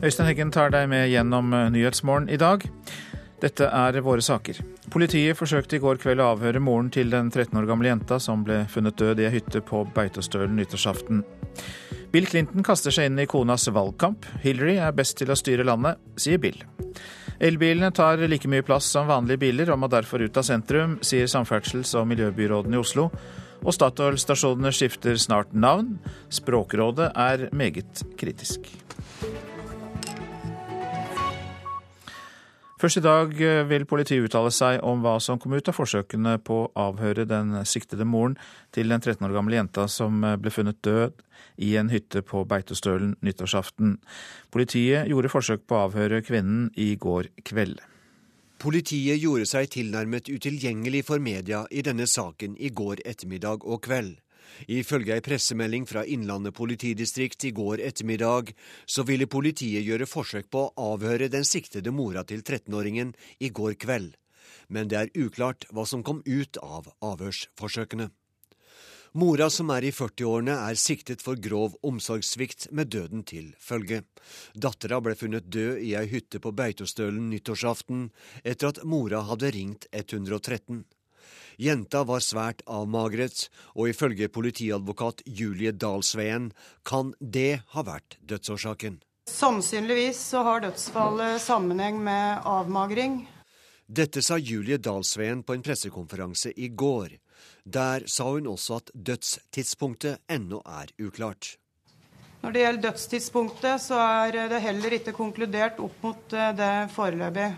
Øystein Heggen tar deg med gjennom Nyhetsmorgen i dag. Dette er våre saker. Politiet forsøkte i går kveld å avhøre moren til den 13 år gamle jenta som ble funnet død i ei hytte på Beitostølen nyttårsaften. Bill Clinton kaster seg inn i konas valgkamp. Hillary er best til å styre landet, sier Bill. Elbilene tar like mye plass som vanlige biler og må derfor ut av sentrum, sier samferdsels- og miljøbyråden i Oslo. Og Statoil-stasjonene skifter snart navn. Språkrådet er meget kritisk. Først i dag eh, vil politiet uttale seg om hva som kom ut av forsøkene på å avhøre den siktede moren til den 13 år gamle jenta som eh, ble funnet død i en hytte på Beitostølen nyttårsaften. Politiet gjorde forsøk på å avhøre kvinnen i går kveld. Politiet gjorde seg tilnærmet utilgjengelig for media i denne saken i går ettermiddag og kveld. Ifølge ei pressemelding fra Innlandet politidistrikt i går ettermiddag, så ville politiet gjøre forsøk på å avhøre den siktede mora til 13-åringen i går kveld. Men det er uklart hva som kom ut av avhørsforsøkene. Mora, som er i 40-årene, er siktet for grov omsorgssvikt med døden til følge. Dattera ble funnet død i ei hytte på Beitostølen nyttårsaften etter at mora hadde ringt 113. Jenta var svært avmagret, og ifølge politiadvokat Julie Dalsveen kan det ha vært dødsårsaken. Sannsynligvis så har dødsfallet sammenheng med avmagring. Dette sa Julie Dalsveen på en pressekonferanse i går. Der sa hun også at dødstidspunktet ennå er uklart. Når det gjelder dødstidspunktet, så er det heller ikke konkludert opp mot eh, det foreløpig.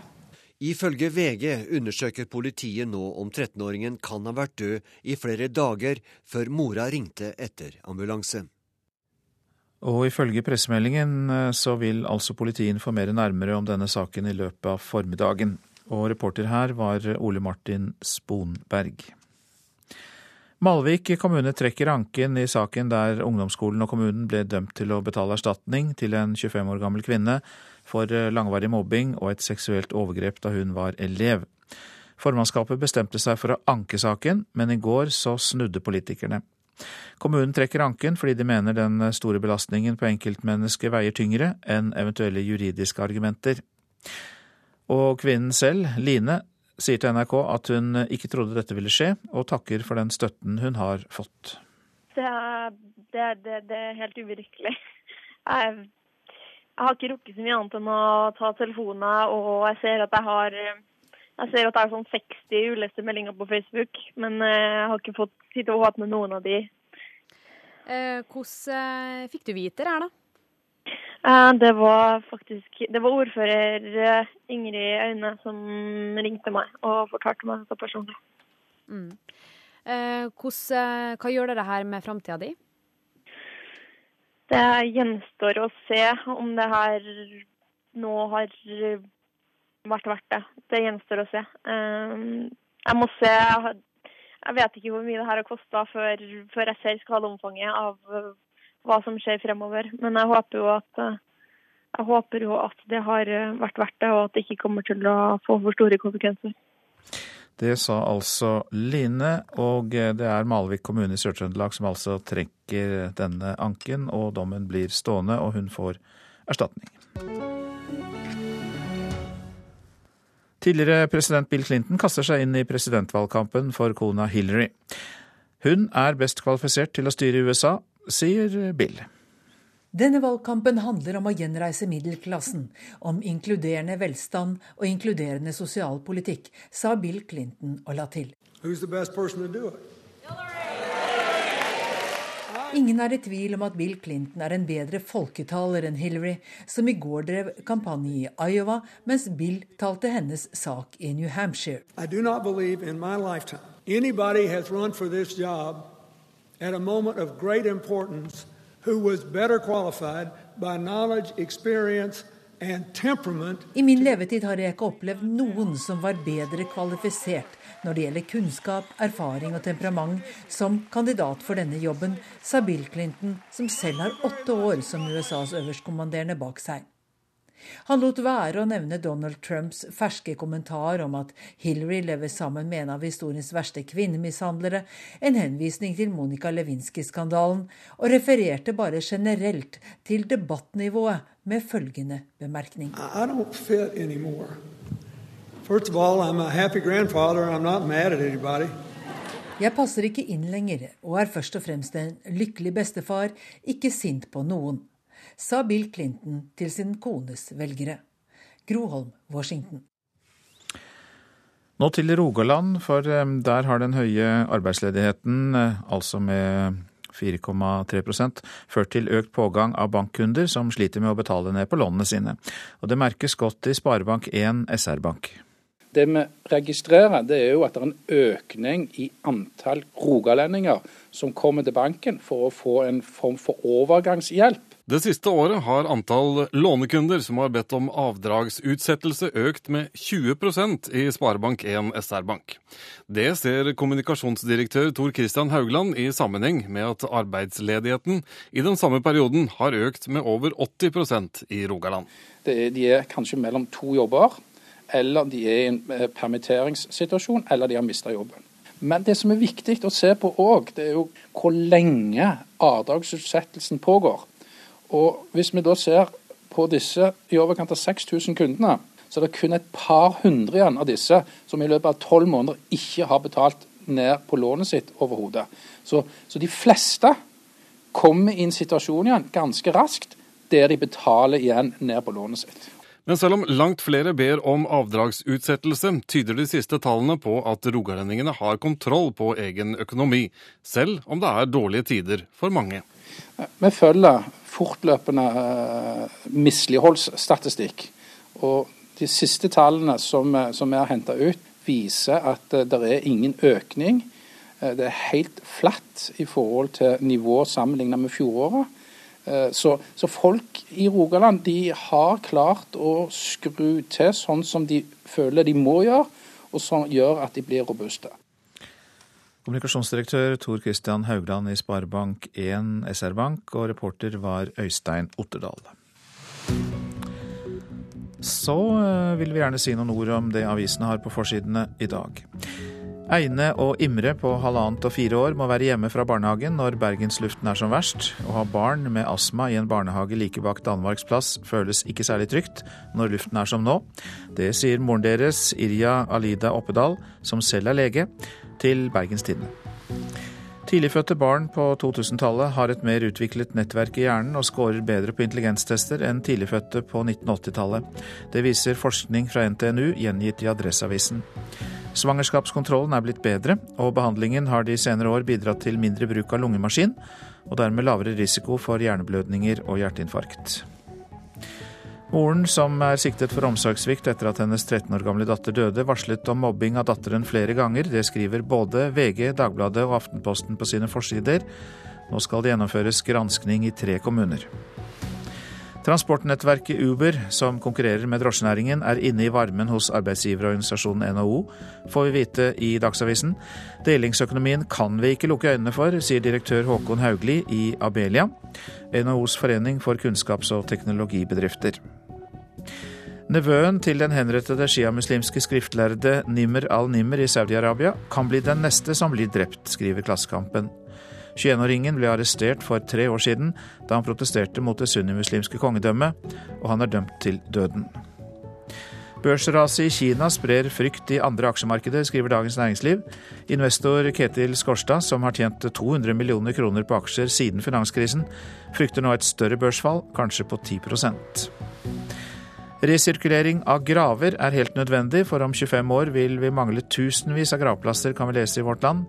Ifølge VG undersøker politiet nå om 13-åringen kan ha vært død i flere dager før mora ringte etter ambulanse. Og ifølge pressemeldingen eh, så vil altså politiet informere nærmere om denne saken i løpet av formiddagen. Og reporter her var Ole Martin Sponberg. Malvik kommune trekker anken i saken der ungdomsskolen og kommunen ble dømt til å betale erstatning til en 25 år gammel kvinne for eh, langvarig mobbing og et seksuelt overgrep da hun var elev. Formannskapet bestemte seg for å anke saken, men i går så snudde politikerne. Kommunen trekker anken fordi de mener den store belastningen på enkeltmennesket veier tyngre enn eventuelle juridiske argumenter. Og kvinnen selv, Line, sier til NRK at hun ikke trodde dette ville skje, og takker for den støtten hun har fått. Det er, det, det, det er helt uvirkelig. Jeg, jeg, har ikke rukket så mye annet enn å ta telefonen, og jeg ser at jeg har jeg ser at det er sånn 60 uleste meldinger på Facebook, men jeg har ikke fått tid til å åpne noen av de. Eh, hvordan fikk du vite det her, da? Eh, det var faktisk det var ordfører eh, Ingrid Aune som ringte meg og fortalte meg dette personlig. Mm. Eh, hvordan, hva gjør det her med framtida di? Det gjenstår å se om det her nå har vært verdt det. Det gjenstår å se. Jeg må se Jeg vet ikke hvor mye det her har kosta før, jeg ser skadeomfanget av hva som skjer fremover. Men jeg håper jo at, eh, jeg håper jo at det har eh, vært verdt det, og at det ikke kommer til å få for store konsekvenser. Det sa altså Line, og eh, det er Malvik kommune i Sør-Trøndelag som altså trekker denne anken, og dommen blir stående, og hun får erstatning. Tidligere president Bill Clinton kaster seg inn i presidentvalgkampen for kona Hillary. Hun er best kvalifisert til å styre USA, sier Bill. Denne valgkampen handler om å gjenreise middelklassen, om inkluderende velstand og inkluderende sosialpolitikk, sa Bill Clinton og la til. Ingen er i tvil om at Bill Clinton er en bedre folketaler enn Hillary, som i går drev kampanje i Iowa, mens Bill talte hennes sak i New Hampshire. Lifetime anybody has run for this job at a moment of great importance who was better qualified by knowledge, experience I min levetid har jeg ikke opplevd noen som var bedre kvalifisert når det gjelder kunnskap, erfaring og temperament som kandidat for denne jobben, sa Bill Clinton, som selv har åtte år som USAs øverstkommanderende bak seg. Han lot være å nevne Donald Trumps ferske kommentar om at Hillary lever sammen med en av historiens verste kvinnemishandlere, en henvisning til Monica Lewinsky-skandalen, og refererte bare generelt til debattnivået med følgende bemerkning. Jeg passer ikke inn lenger, og er først og fremst en lykkelig bestefar, ikke sint på noen sa Bill Clinton til sin kones velgere. Groholm, Washington. Nå til Rogaland, for eh, der har den høye arbeidsledigheten, eh, altså med 4,3% ført til økt pågang av bankkunder som sliter med å betale ned på lånene sine. Og Det merkes godt i Sparebank1 SR-Bank. Det vi registrerer, det er jo at det er en økning i antall rogalendinger som kommer til banken for å få en form for overgangshjelp. Det siste året har antall lånekunder som har bedt om avdragsutsettelse økt med 20% i Sparebank1 SR-Bank. Det ser kommunikasjonsdirektør Tor Christian Haugland i sammenheng med at arbeidsledigheten i den samme perioden har økt med over 80% i Rogaland. Er, de er kanskje mellom to jobber, eller de er i en eh, permitteringssituasjon, eller de har mista jobben. Men det som er viktig å se på òg, det er jo hvor lenge avdragsutsettelsen pågår. Og Hvis vi da ser på disse i overkant av 6000 kundene, så er det kun et par hundre igjen av disse som i løpet av tolv måneder ikke har betalt ned på lånet sitt overhodet. Så, så, de fleste kommer i en situasjon igjen ganske raskt der de betaler igjen ned på lånet sitt. Men selv om langt flere ber om avdragsutsettelse, tyder de siste tallene på at rogalendingene har kontroll på egen økonomi, selv om det er dårlige tider for mange. Vi følger fortløpende eh, misligholdsstatistikk. Og de siste tallene som, eh, vi har henta ut, viser at eh, det er ingen økning. Det er helt flatt i forhold til nivået sammenlignet med fjoråret. Så, så, folk i Rogaland de har klart å skru til sånn som de føler de må gjøre, og som gjør at de blir robuste. Kommunikasjonsdirektør Tor Christian Haugland i Sparebank1 SR-Bank, og reporter var Øystein Otterdal. Så eh, vil vi gjerne si noen ord om det avisene har på forsidene i dag. Eine og Imre på halvannet og fire år må være hjemme fra barnehagen når bergensluften er som verst. Å ha barn med astma i en barnehage like bak Danmarks plass føles ikke særlig trygt når luften er som nå. Det sier moren deres, Irja Alida Oppedal, som selv er lege til Bergens Tidende. Tidligfødte barn på 2000-tallet har et mer utviklet nettverk i hjernen og scorer bedre på intelligenstester enn tidligfødte på 1980-tallet. Det viser forskning fra NTNU, gjengitt i Adresseavisen. Svangerskapskontrollen er blitt bedre, og behandlingen har de senere år bidratt til mindre bruk av lungemaskin, og dermed lavere risiko for hjerneblødninger og hjerteinfarkt. Moren, som er siktet for omsorgssvikt etter at hennes 13 år gamle datter døde, varslet om mobbing av datteren flere ganger. Det skriver både VG, Dagbladet og Aftenposten på sine forsider. Nå skal det gjennomføres granskning i tre kommuner. Transportnettverket Uber, som konkurrerer med drosjenæringen, er inne i varmen hos arbeidsgiverorganisasjonen NHO, får vi vite i Dagsavisen. Delingsøkonomien kan vi ikke lukke øynene for, sier direktør Håkon Haugli i Abelia, NHOs forening for kunnskaps- og teknologibedrifter. Nevøen til den henrettede sjiamuslimske skriftlærde Nimr al-Nimr i Saudi-Arabia kan bli den neste som blir drept, skriver Klassekampen. 21-åringen ble arrestert for tre år siden, da han protesterte mot det sunnimuslimske kongedømmet, og han er dømt til døden. Børsraset i Kina sprer frykt i andre aksjemarkeder, skriver Dagens Næringsliv. Investor Ketil Skorstad, som har tjent 200 millioner kroner på aksjer siden finanskrisen, frykter nå et større børsfall, kanskje på 10 Resirkulering av graver er helt nødvendig, for om 25 år vil vi mangle tusenvis av gravplasser, kan vi lese i Vårt Land.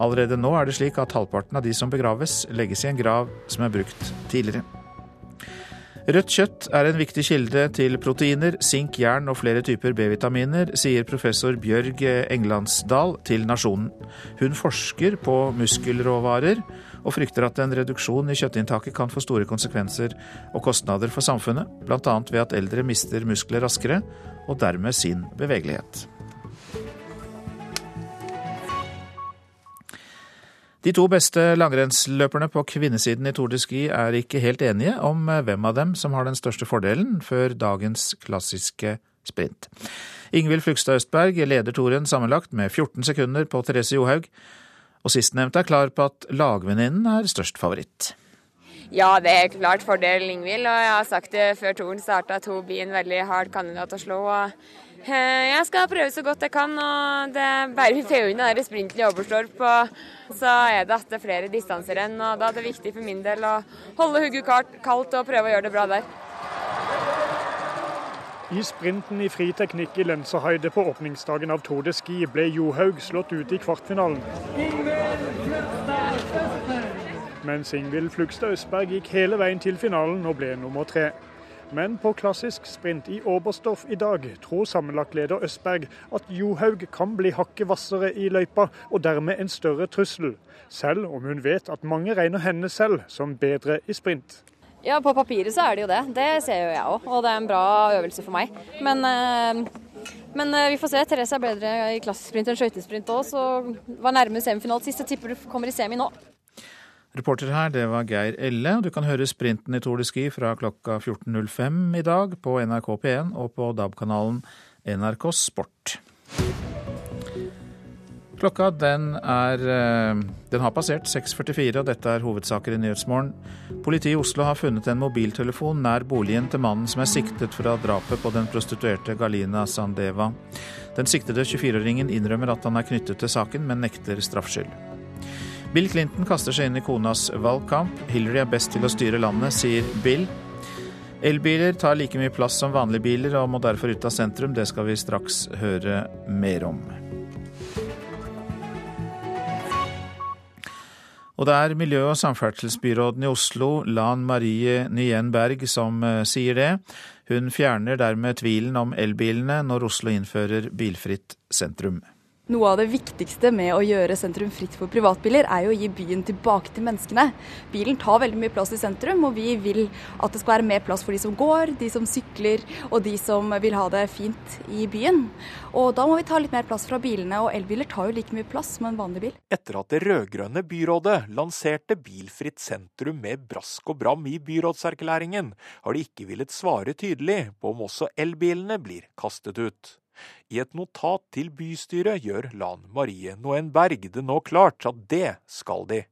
Allerede nå er det slik at halvparten av de som begraves, legges i en grav som er brukt tidligere. Rødt kjøtt er en viktig kilde til proteiner, sink, jern og flere typer B-vitaminer, sier professor Bjørg Englandsdal til Nasjonen. Hun forsker på muskelråvarer og frykter at en reduksjon i kjøttinntaket kan få store konsekvenser og kostnader for samfunnet, bl.a. ved at eldre mister muskler raskere, og dermed sin bevegelighet. De to beste langrennsløperne på kvinnesiden i Tour de Ski er ikke helt enige om hvem av dem som har den største fordelen før dagens klassiske sprint. Ingvild Flugstad Østberg leder toren sammenlagt med 14 sekunder på Therese Johaug, og sistnevnte er klar på at lagvenninnen er størst favoritt. Ja, det er klart fordel Ingvild, og jeg har sagt det før toren starta at hun blir en veldig hard kandidat å slå. og eh, jeg skal prøve så godt jeg kan, og det er bare vi får unna sprinten i Oberstdorf, så er det at det er flere distanserenn. og Da er det viktig for min del å holde hodet kaldt og prøve å gjøre det bra der. I sprinten i friteknikk i Lensahøyde på åpningsdagen av Tour de Ski ble Johaug slått ut i kvartfinalen. Mens Ingvild Flugstad Østberg gikk hele veien til finalen og ble nummer tre. Men på klassisk sprint i Oberstdorf i dag tror sammenlagtleder Østberg at Johaug kan bli hakket hvassere i løypa, og dermed en større trussel. Selv om hun vet at mange regner henne selv som bedre i sprint. Ja, på papiret så er det jo det. Det ser jo jeg òg, og det er en bra øvelse for meg. Men, eh, men eh, vi får se. Therese er bedre i klassesprint enn skøytesprint òg, så var nærme semifinalen sist. Jeg tipper du kommer i semi nå. Reporter her, det var Geir Elle. Du kan høre sprinten i Tour de Ski fra klokka 14.05 i dag på NRK P1 og på DAB-kanalen NRK Sport. Klokka den er eh, Den har passert 6.44, og dette er hovedsaker i Nyhetsmorgen. Politiet i Oslo har funnet en mobiltelefon nær boligen til mannen som er siktet fra drapet på den prostituerte Galina Sandeva. Den siktede 24-åringen innrømmer at han er knyttet til saken, men nekter straffskyld. Bill Clinton kaster seg inn i konas valgkamp. Hillary er best til å styre landet, sier Bill. Elbiler tar like mye plass som vanlige biler og må derfor ut av sentrum. Det skal vi straks høre mer om. Og det er miljø- og samferdselsbyråden i Oslo, Lan Marie Nyen Berg, som eh, sier det. Hun fjerner dermed tvilen om elbilene når Oslo innfører bilfritt sentrum. Noe av det viktigste med å gjøre sentrum fritt for privatbiler, er jo å gi byen tilbake til menneskene. Bilen tar veldig mye plass i sentrum, og vi vil at det skal være mer plass for de som går, de som sykler og de som vil ha det fint i byen. Og da må vi ta litt mer plass fra bilene, og elbiler tar jo like mye plass som en vanlig bil. Etter at det rød-grønne byrådet lanserte bilfritt sentrum med brask og bram i byrådserklæringen, har de ikke villet svare tydelig på om også elbilene blir kastet ut. I et notat til bystyret gjør Lan Marie Noen Berg det nå klart at det skal de.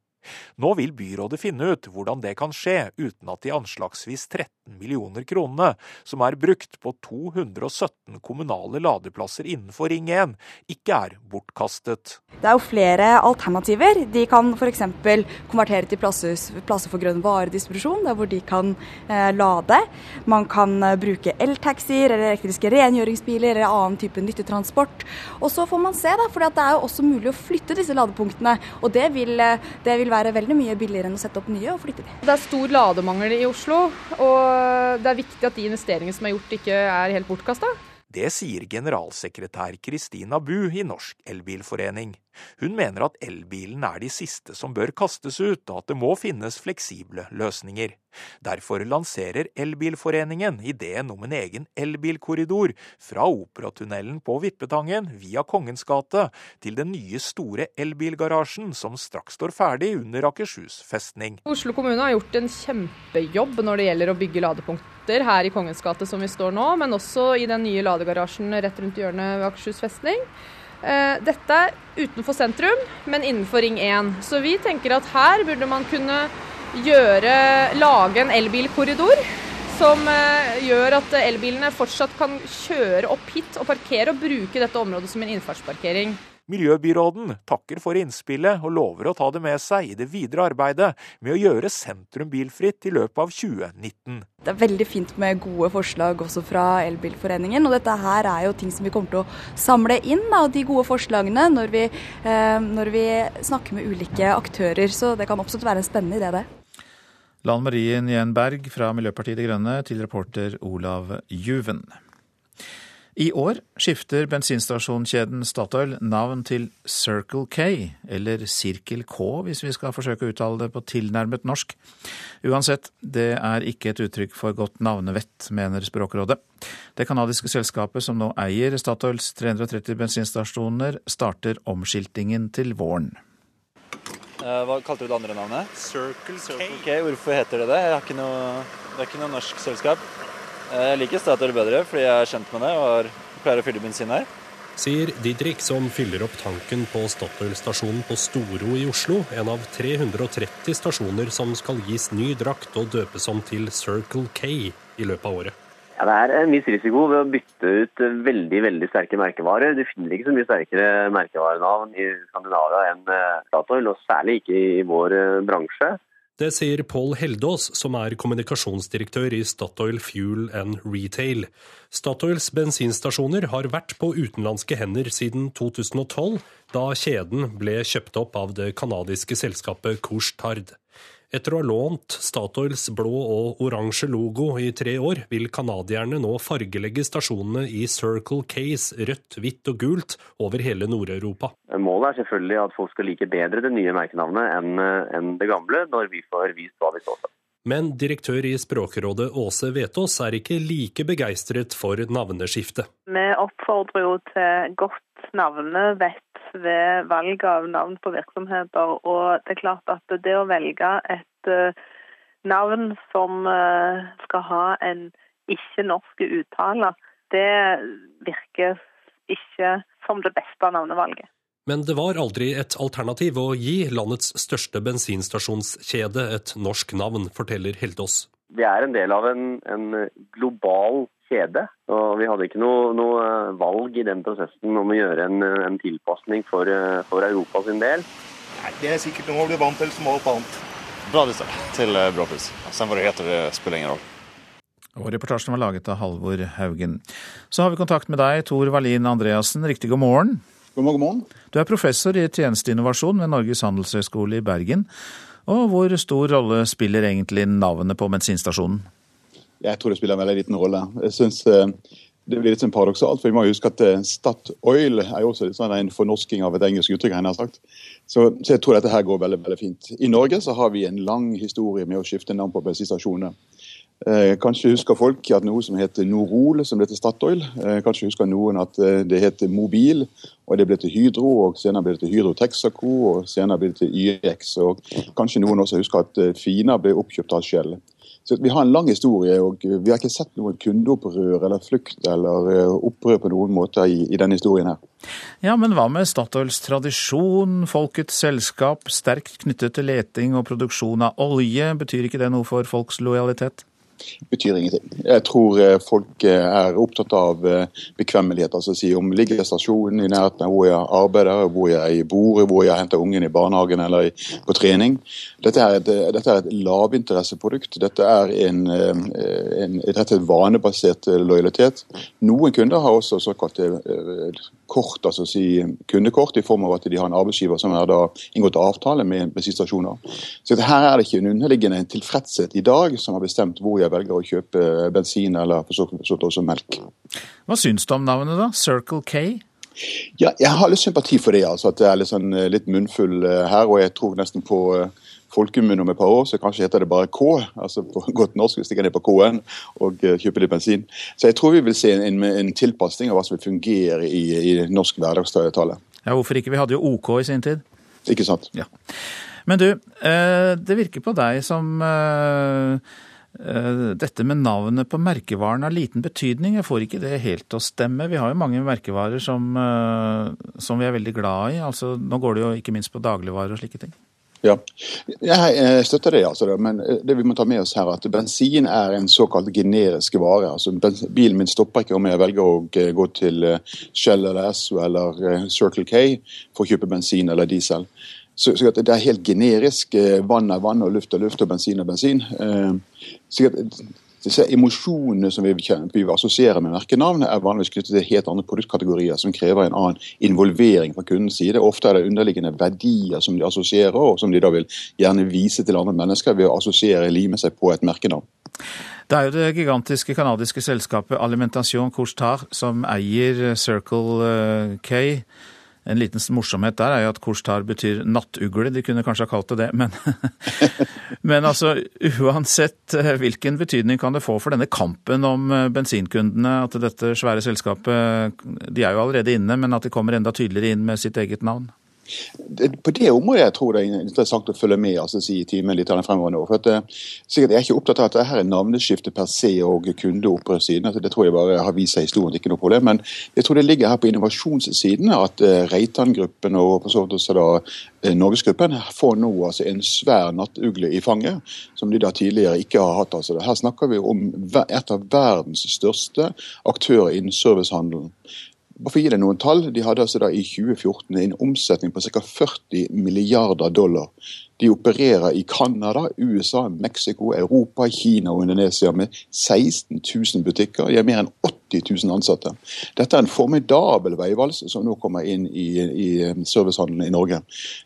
Nå vil byrådet finne ut hvordan det kan skje uten at de anslagsvis 13 millioner kronene, som er brukt på 217 kommunale ladeplasser innenfor Ring 1, ikke er bortkastet. Det er jo flere alternativer. De kan f.eks. konvertere til plasser, plasser, for grønn varedistribusjon, der hvor de kan eh, lade. Man kan eh, bruke eltaxier eller elektriske rengjøringsbiler eller annen type nyttetransport. Og så får man se, da, for det er jo også mulig å flytte disse ladepunktene. Og det vil, eh, det vil være veldig mye billigere enn å sette opp nye og flytte de. Det er stor lademangel i Oslo. og det er viktig at de investeringene som er gjort, ikke er helt bortkasta. Det sier generalsekretær Kristina Bu i Norsk Elbilforening. Hun mener at elbilen er de siste som bør kastes ut, og at det må finnes fleksible løsninger. Derfor lanserer Elbilforeningen ideen om en egen elbilkorridor fra Operatunnelen på Vippetangen via Kongens gate til den nye store elbilgarasjen som straks står ferdig under Akershus festning. Oslo kommune har gjort en kjempejobb når det gjelder å bygge ladepunkter her i Kongens gate som vi står nå, men også i den nye ladegarasjen rett rundt hjørnet ved Akershus festning. Eh, dette er utenfor sentrum, men innenfor Ring 1. Så vi tenker at her burde man kunne gjøre, lage en elbilkorridor. Som eh, gjør at elbilene fortsatt kan kjøre opp hit og parkere og bruke dette området som en innfartsparkering. Miljøbyråden takker for innspillet og lover å ta det med seg i det videre arbeidet med å gjøre sentrum bilfritt i løpet av 2019. Det er veldig fint med gode forslag også fra Elbilforeningen. og Dette her er jo ting som vi kommer til å samle inn, da, de gode forslagene, når vi, eh, når vi snakker med ulike aktører. Så det kan absolutt være en spennende idé, det. Lan Marie Nyen Berg fra Miljøpartiet De Grønne til reporter Olav Juven. I år skifter bensinstasjonkjeden Statoil navn til Circle K, eller Sirkel K hvis vi skal forsøke å uttale det på tilnærmet norsk. Uansett, det er ikke et uttrykk for godt navnevett, mener Språkrådet. Det canadiske selskapet som nå eier Statoils 330 bensinstasjoner, starter omskiltingen til våren. Hva kalte du det andre navnet? Circle, Circle K. Hvorfor heter det det? Noe, det er ikke noe norsk selskap. Jeg liker Statoil bedre fordi jeg er kjent med det og har, pleier å fylle bensin her. Sier Didrik, som fyller opp tanken på Statoil-stasjonen på Storo i Oslo. En av 330 stasjoner som skal gis ny drakt og døpes om til Circle K i løpet av året. Ja, Det er en viss risiko ved å bytte ut veldig veldig sterke merkevarer. Du finner ikke så mye sterkere merkevarenavn i Skandinavia enn Statoil, og særlig ikke i vår bransje. Det sier Pål Heldås, som er kommunikasjonsdirektør i Statoil Fuel and Retail. Statoils bensinstasjoner har vært på utenlandske hender siden 2012, da kjeden ble kjøpt opp av det canadiske selskapet Couche-Tard. Etter å ha lånt Statoils blå og oransje logo i tre år, vil canadierne nå fargelegge stasjonene i Circle Case rødt, hvitt og gult over hele Nord-Europa. Målet er selvfølgelig at folk skal like bedre det nye merkenavnet enn det gamle, når vi får vist hva vi står for. Men direktør i Språkrådet Åse Vetås er ikke like begeistret for navneskiftet. Vi oppfordrer jo til godt navnevett ved valg av navn på virksomheter. Og det er klart at det å velge et navn som skal ha en ikke-norsk uttale, det virker ikke som det beste navnevalget. Men det var aldri et alternativ å gi landets største bensinstasjonskjede et norsk navn, forteller Heldås. Vi er en del av en, en global kjede, og vi hadde ikke noe, noe, valg i den prosessen om å gjøre en, en tilpasning for, for Europa sin del. Nei, Det er sikkert noe å bli vant til som alt annet. Bra disse til bra pris. Sen hva det heter, det spiller ingen rolle. Og Reportasjen var laget av Halvor Haugen. Så har vi kontakt med deg, Tor Wallin Andreassen. Riktig god morgen. God morgen, god morgen. Du er professor i tjenesteinnovasjon ved Norges handelshøyskole i Bergen. Og hvor stor rolle spiller egentlig navnet på bensinstasjonen? Jeg tror det spiller en veldig liten rolle. Jeg synes Det blir litt sånn paradoksalt, for vi må huske at Statoil er jo også sånn en fornorsking av et engelsk uttrykk. jeg har sagt. Så, så, jeg tror dette her går veldig veldig fint. I Norge så har vi en lang historie med å skifte navn på bensinstasjoner. Eh, kanskje husker folk at noe som heter Norol, som ble til Statoil. Eh, kanskje husker noen at eh, det heter Mobil, og det ble til Hydro. og Senere ble det til Hydro Texaco, og senere ble det til YX. og Kanskje noen også husker at Fina ble oppkjøpt av Shell. Så Vi har en lang historie, og vi har ikke sett noen kundeopprør eller flukt eller opprør på noen måte i, i denne historien her. Ja, Men hva med Statoils tradisjon, folkets selskap, sterkt knyttet til leting og produksjon av olje? Betyr ikke det noe for folks lojalitet? betyr ingenting. Jeg tror folk er opptatt av bekvemmelighet. altså si Om ligger stasjonen i nærheten av hvor jeg arbeider, hvor jeg bor, hvor jeg henter ungen i barnehagen eller på trening. Dette er et, dette er et lavinteresseprodukt. Dette er en, en, rett og vanebasert lojalitet. Noen kunder har også såkalte kort, altså si kundekort, i form av at de har en arbeidsgiver som har inngått avtale med bensinstasjoner. Så her er det ikke en underliggende tilfredshet i dag som har bestemt hvor jeg velger å kjøpe bensin eller for så vidt også melk. Hva syns du om navnet, da? Circle K? Ja, jeg har litt sympati for det. altså At det er litt, sånn, litt munnfull her. Og jeg tror nesten på folkemunne om et par år, så kanskje heter det bare K. altså På godt norsk stikker ned på K-en og kjøper litt bensin. Så jeg tror vi vil se en, en tilpasning av hva som vil fungere i, i norsk hverdagstale. Ja, hvorfor ikke? Vi hadde jo OK i sin tid. Ikke sant. Ja. Men du, det virker på deg som dette med navnet på merkevaren har liten betydning. Jeg får ikke det helt til å stemme. Vi har jo mange merkevarer som, som vi er veldig glad i. Altså, nå går det jo ikke minst på dagligvarer og slike ting. Ja, jeg støtter det. altså. Men det vi må ta med oss her at bensin er en såkalt generisk vare. altså Bilen min stopper ikke om jeg velger å gå til Shell eller Esso eller Circle K for å kjøpe bensin eller diesel. Så, så Det er helt generisk. Vann er vann, og luft er luft, og bensin er bensin. Så disse Emosjonene som vi, vi assosierer med merkenavn, er vanligvis knyttet til helt andre produktkategorier som krever en annen involvering fra kundens side. Ofte er det underliggende verdier som de assosierer, og som de da vil gjerne vise til andre mennesker ved å assosiere lime seg på et merkenavn. Det er jo det gigantiske canadiske selskapet Alimentation Couche-Tard som eier Circle K. En liten morsomhet der er jo at Couche-Tard betyr nattugle. De kunne kanskje ha kalt det det, men, men altså uansett hvilken betydning kan det få for denne kampen om bensinkundene at dette svære selskapet De er jo allerede inne, men at de kommer enda tydeligere inn med sitt eget navn? På det området jeg tror det er interessant å følge med altså si, i timen litt fremover nå. for at, eh, sikkert Jeg er ikke opptatt av at dette er navneskifte per se og kundeopprørssiden. Altså, det tror jeg bare har vist seg i historien, ikke noe problem. Men jeg tror det ligger her på innovasjonssiden at uh, Reitan-gruppen og for så også da uh, Norgesgruppen får nå altså en svær nattugle i fanget, som de da tidligere ikke har hatt. Altså. Her snakker vi om et av verdens største aktører innen servicehandelen. Bare for å gi deg noen tall, De hadde altså da i 2014 en omsetning på ca. 40 milliarder dollar. De opererer i Canada, USA, Mexico, Europa, Kina og Indonesia med 16 000 butikker. De har mer enn 80 000 ansatte. Dette er en formidabel veivals som nå kommer inn i, i servicehandelen i Norge.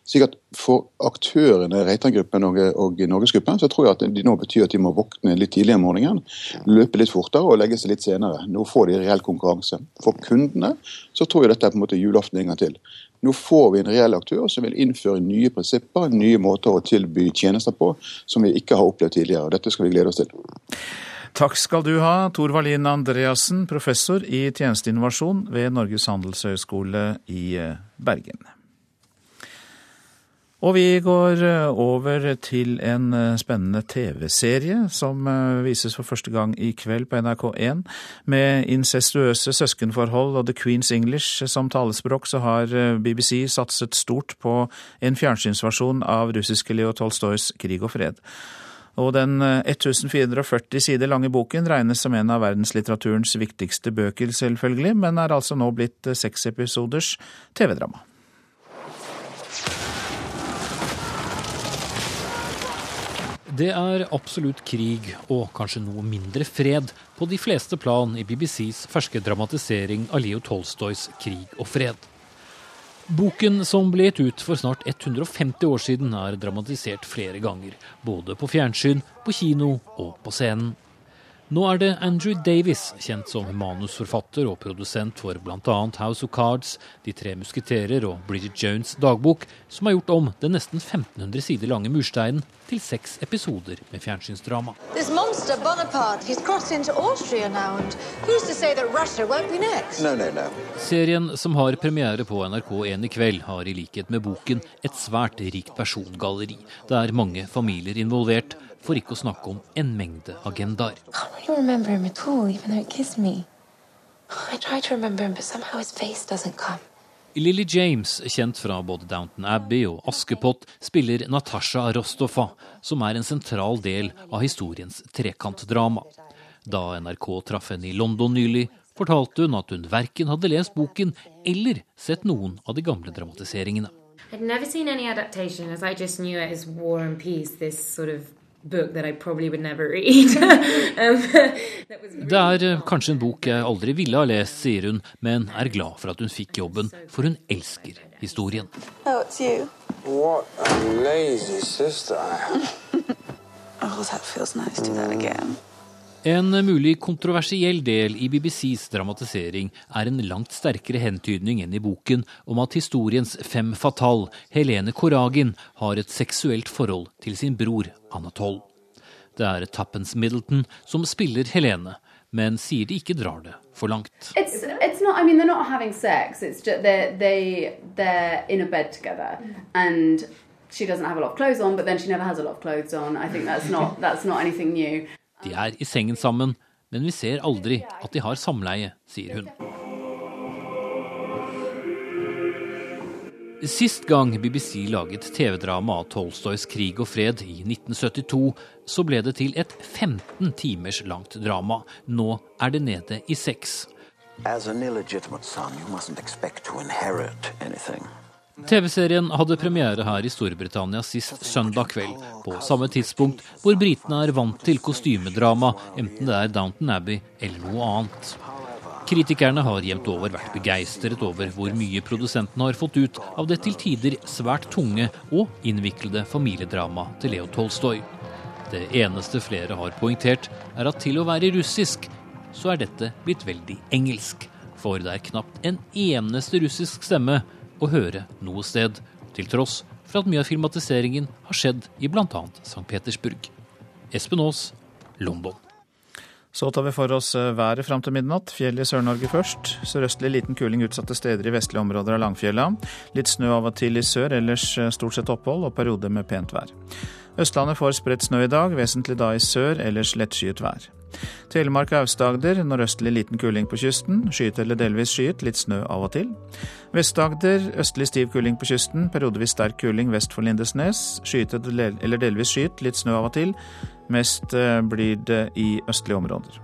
Slik at For aktørene Reitan-gruppen og, og Norgesgruppen så tror jeg at de nå betyr at de må våkne litt tidligere om morgenen, løpe litt fortere og legge seg litt senere. Nå får de reell konkurranse. For kundene så tror jeg dette er på en måte julaften en gang til. Nå får vi en reell aktør som vil innføre nye prinsipper, nye måter å tilby tjenester på, som vi ikke har opplevd tidligere. Dette skal vi glede oss til. Takk skal du ha, Tor Wallin Andreassen, professor i tjenesteinnovasjon ved Norges handelshøyskole i eh, Bergen. Og vi går eh, over til en eh, spennende TV-serie som vises for første gang i kveld på NRK1. Med incestuøse søskenforhold og The Queen's English som talespråk, så har BBC satset stort på en fjernsynsversjon av russiske Leo Tolstojs Krig og fred. Og den 1440 sider lange boken regnes som en av verdenslitteraturens viktigste bøker, selvfølgelig, men er altså nå blitt seks episoders TV-drama. Det er absolutt krig, og kanskje noe mindre fred, på de fleste plan i BBCs ferske dramatisering av Leo Tolstojs 'Krig og fred'. Boken som ble gitt ut for snart 150 år siden, er dramatisert flere ganger. Både på fjernsyn, på kino og på scenen. Nå er det Andrew Davis, kjent som manusforfatter og produsent for bl.a. House of Cards, De tre musketerer og Bridget Jones' dagbok, som har gjort om den nesten 1500 sider lange mursteinen til seks episoder med fjernsynsdrama. No, no, no. Serien, som har premiere på NRK1 i kveld, har i likhet med boken et svært rikt persongalleri. Det er mange familier involvert for ikke å snakke om en mengde agendaer. Lily James, kjent fra både Downton Abbey og Askepott, spiller Natasha Rostoffa, som er en sentral del av historiens trekantdrama. Da NRK traff henne i London nylig, fortalte hun at hun verken hadde lest boken eller sett noen av de gamle dramatiseringene. I'd never seen any adaptation, as I just knew it as War and Peace, this sort of book that I probably would never read. um, det er eh, kanskje en bok jeg aldri ville ha lest, sier hun, men er glad for at hun fikk jobben, for hun elsker historien. Oh, it's you. What a lazy sister I am. oh, that feels nice. En mulig kontroversiell del i BBCs dramatisering er en langt sterkere hentydning enn i boken om at historiens fem fatal, Helene Koragin, har et seksuelt forhold til sin bror Anatol. Det er Tappens Middleton som spiller Helene, men sier de ikke drar det for langt. It's, it's not, I mean, she doesn't have a lot of clothes on, but then she never has a lot of clothes on. I think that's not, that's not anything new. De er i sengen sammen, men vi ser aldri at de har samleie, sier hun. Sist gang BBC laget TV-drama av Tolstojs krig og fred i 1972, så ble det til et 15 timers langt drama. Nå er det nede i seks. As an illegitimate son, you mustn't expect. TV-serien hadde premiere her i Storbritannia sist søndag kveld, på samme tidspunkt hvor britene er vant til kostymedrama, enten det er Downton Abbey eller noe annet. Kritikerne har jevnt over vært begeistret over hvor mye produsentene har fått ut av det til tider svært tunge og innviklede familiedramaet til Leo Tolstoy. Det eneste flere har poengtert, er at til å være russisk, så er dette blitt veldig engelsk. For det er knapt en eneste russisk stemme å høre noe sted, til tross for at mye av filmatiseringen har skjedd i bl.a. St. Petersburg. Espen Aas, London. Så tar vi for oss eh, været fram til midnatt. Fjell i Sør-Norge først. Sørøstlig liten kuling utsatte steder i vestlige områder av Langfjella. Litt snø av og til i sør, ellers eh, stort sett opphold og perioder med pent vær. Østlandet får spredt snø i dag, vesentlig da i sør, ellers lettskyet vær. Telemark og Aust-Agder nordøstlig liten kuling på kysten. Skyet eller delvis skyet, litt snø av og til. Vest-Agder østlig stiv kuling på kysten, periodevis sterk kuling vest for Lindesnes. Skyet eller delvis skyet, litt snø av og til. Mest eh, blir det i østlige områder.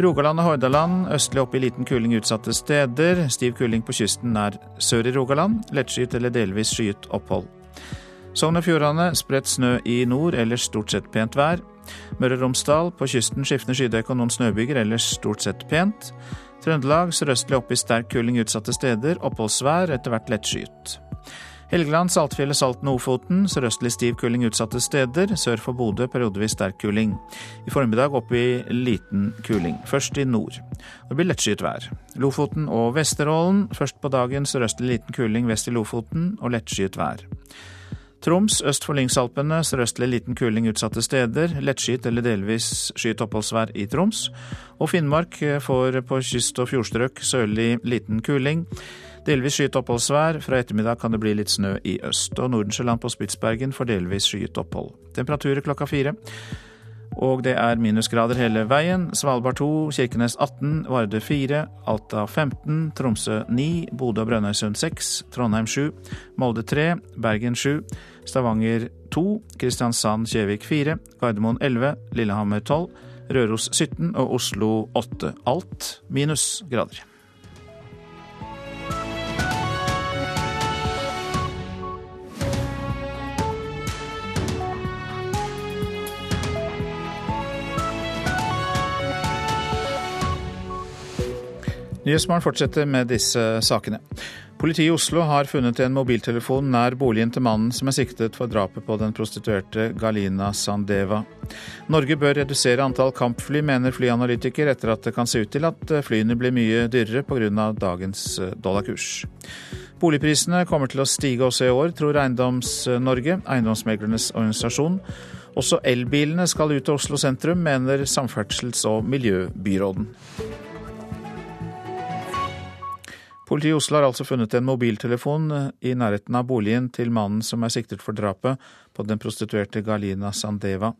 Rogaland og Hordaland østlig opp i liten kuling utsatte steder. Stiv kuling på kysten nær sør i Rogaland. Lettskyet eller delvis skyet opphold. Sogn og Fjordane spredt snø i nord, ellers stort sett pent vær. Møre og Romsdal på kysten skiftende skydekke og noen snøbyger, ellers stort sett pent. Trøndelag sørøstlig opp i sterk kuling utsatte steder, oppholdsvær, etter hvert lettskyet. Helgeland, Saltfjellet, Salten og Ofoten sørøstlig stiv kuling utsatte steder, sør for Bodø periodevis sterk kuling. I formiddag opp i liten kuling, først i nord. Det blir lettskyet vær. Lofoten og Vesterålen først på dagen sørøstlig liten kuling vest i Lofoten og lettskyet vær. Troms øst for Lyngsalpene sørøstlig liten kuling utsatte steder. Lettskyet eller delvis skyet oppholdsvær i Troms. Og Finnmark får på kyst og fjordstrøk sørlig liten kuling. Delvis skyet oppholdsvær. Fra ettermiddag kan det bli litt snø i øst. Og Nordensjøland på Spitsbergen får delvis skyet opphold. Temperaturer klokka fire. Og det er minusgrader hele veien. Svalbard 2, Kirkenes 18, Vardø 4, Alta 15, Tromsø 9, Bodø og Brønnøysund 6, Trondheim 7, Molde 3, Bergen 7, Stavanger 2, Kristiansand-Kjevik 4, Gardermoen 11, Lillehammer 12, Røros 17 og Oslo 8. Alt minusgrader. Nyhetsmorgen fortsetter med disse sakene. Politiet i Oslo har funnet en mobiltelefon nær boligen til mannen som er siktet for drapet på den prostituerte Galina Sandeva. Norge bør redusere antall kampfly, mener flyanalytiker, etter at det kan se ut til at flyene blir mye dyrere pga. dagens dollarkurs. Boligprisene kommer til å stige også i år, tror Eiendoms-Norge, eiendomsmeglernes organisasjon. Også elbilene skal ut til Oslo sentrum, mener Samferdsels- og miljøbyråden. Politiet i Oslo har altså funnet en mobiltelefon i nærheten av boligen til mannen som er siktet for drapet på den prostituerte Galina Sandeva.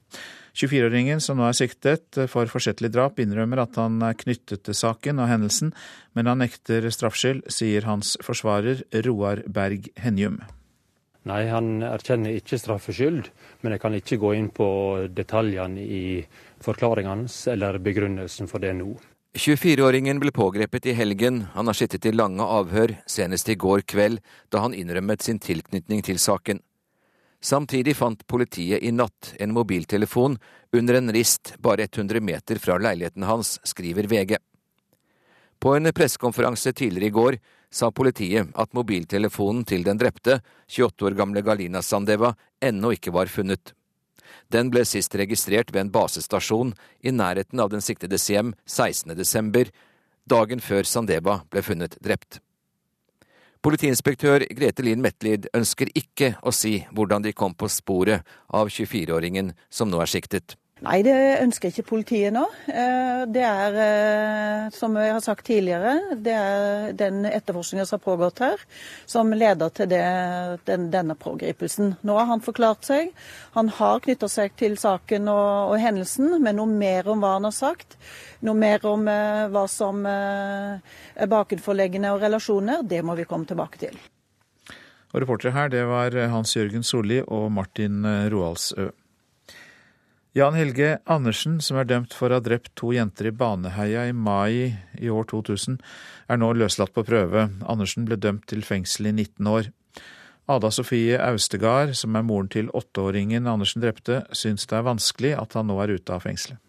24-åringen som nå er siktet for forsettlig drap, innrømmer at han er knyttet til saken og hendelsen, men han nekter straffskyld, sier hans forsvarer Roar Berg Henjum. Nei, han erkjenner ikke straffskyld, men jeg kan ikke gå inn på detaljene i forklaringen hans eller begrunnelsen for det nå. 24-åringen ble pågrepet i helgen. Han har sittet i lange avhør, senest i går kveld, da han innrømmet sin tilknytning til saken. Samtidig fant politiet i natt en mobiltelefon under en rist bare 100 meter fra leiligheten hans, skriver VG. På en pressekonferanse tidligere i går sa politiet at mobiltelefonen til den drepte, 28 år gamle Galina Sandeva, ennå ikke var funnet. Den ble sist registrert ved en basestasjon i nærheten av den siktedes hjem 16.12., dagen før Sandeba ble funnet drept. Politiinspektør Grete Lien Metlid ønsker ikke å si hvordan de kom på sporet av 24-åringen som nå er siktet. Nei, det ønsker ikke politiet nå. Eh, det er, eh, som jeg har sagt tidligere, det er den etterforskningen som har pågått her, som leder til det, den, denne pågripelsen. Nå har han forklart seg. Han har knytta seg til saken og, og, hendelsen, men noe mer om hva han har sagt, noe mer om eh, hva som eh, er bakenforleggende og relasjoner, det må vi komme tilbake til. Og Reportere her, det var Hans Jørgen Solli og Martin Roaldsø. Jan Helge Andersen, som er dømt for å ha drept to jenter i Baneheia i mai i år 2000, er nå løslatt på prøve. Andersen ble dømt til fengsel i 19 år. Ada Sofie Austegard, som er moren til åtteåringen Andersen drepte, syns det er vanskelig at han nå er ute av fengselet.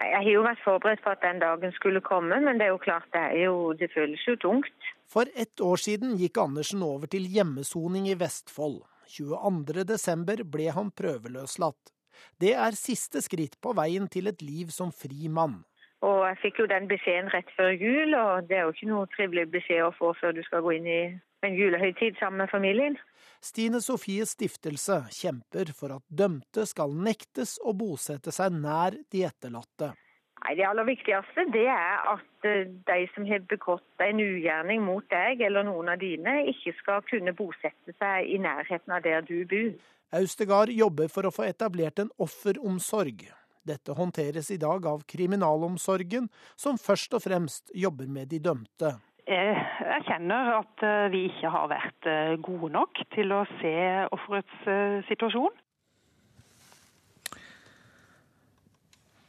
Jeg har jo vært forberedt på at den dagen skulle komme, men det er jo klart det, er jo, det føles jo tungt. For ett år siden gikk Andersen over til hjemmesoning i Vestfold. 22.12 ble han prøveløslatt. Det er siste skritt på veien til et liv som fri mann. Og jeg fikk jo den beskjeden rett før jul, og det er jo ikke noe trivelig beskjed å få før du skal gå inn i en julehøytid sammen med familien. Stine Sofies stiftelse kjemper for at dømte skal nektes å bosette seg nær de etterlatte. Nei, Det aller viktigste det er at eh, de som har begått en ugjerning mot deg eller noen av dine, ikke skal kunne bosette seg i nærheten av der du bor. Austegard jobber for å få etablert en offeromsorg. Dette håndteres i dag av kriminalomsorgen, som først og fremst jobber med de dømte. Jeg erkjenner at eh, vi ikke har vært eh, gode nok til å se offerets situasjon.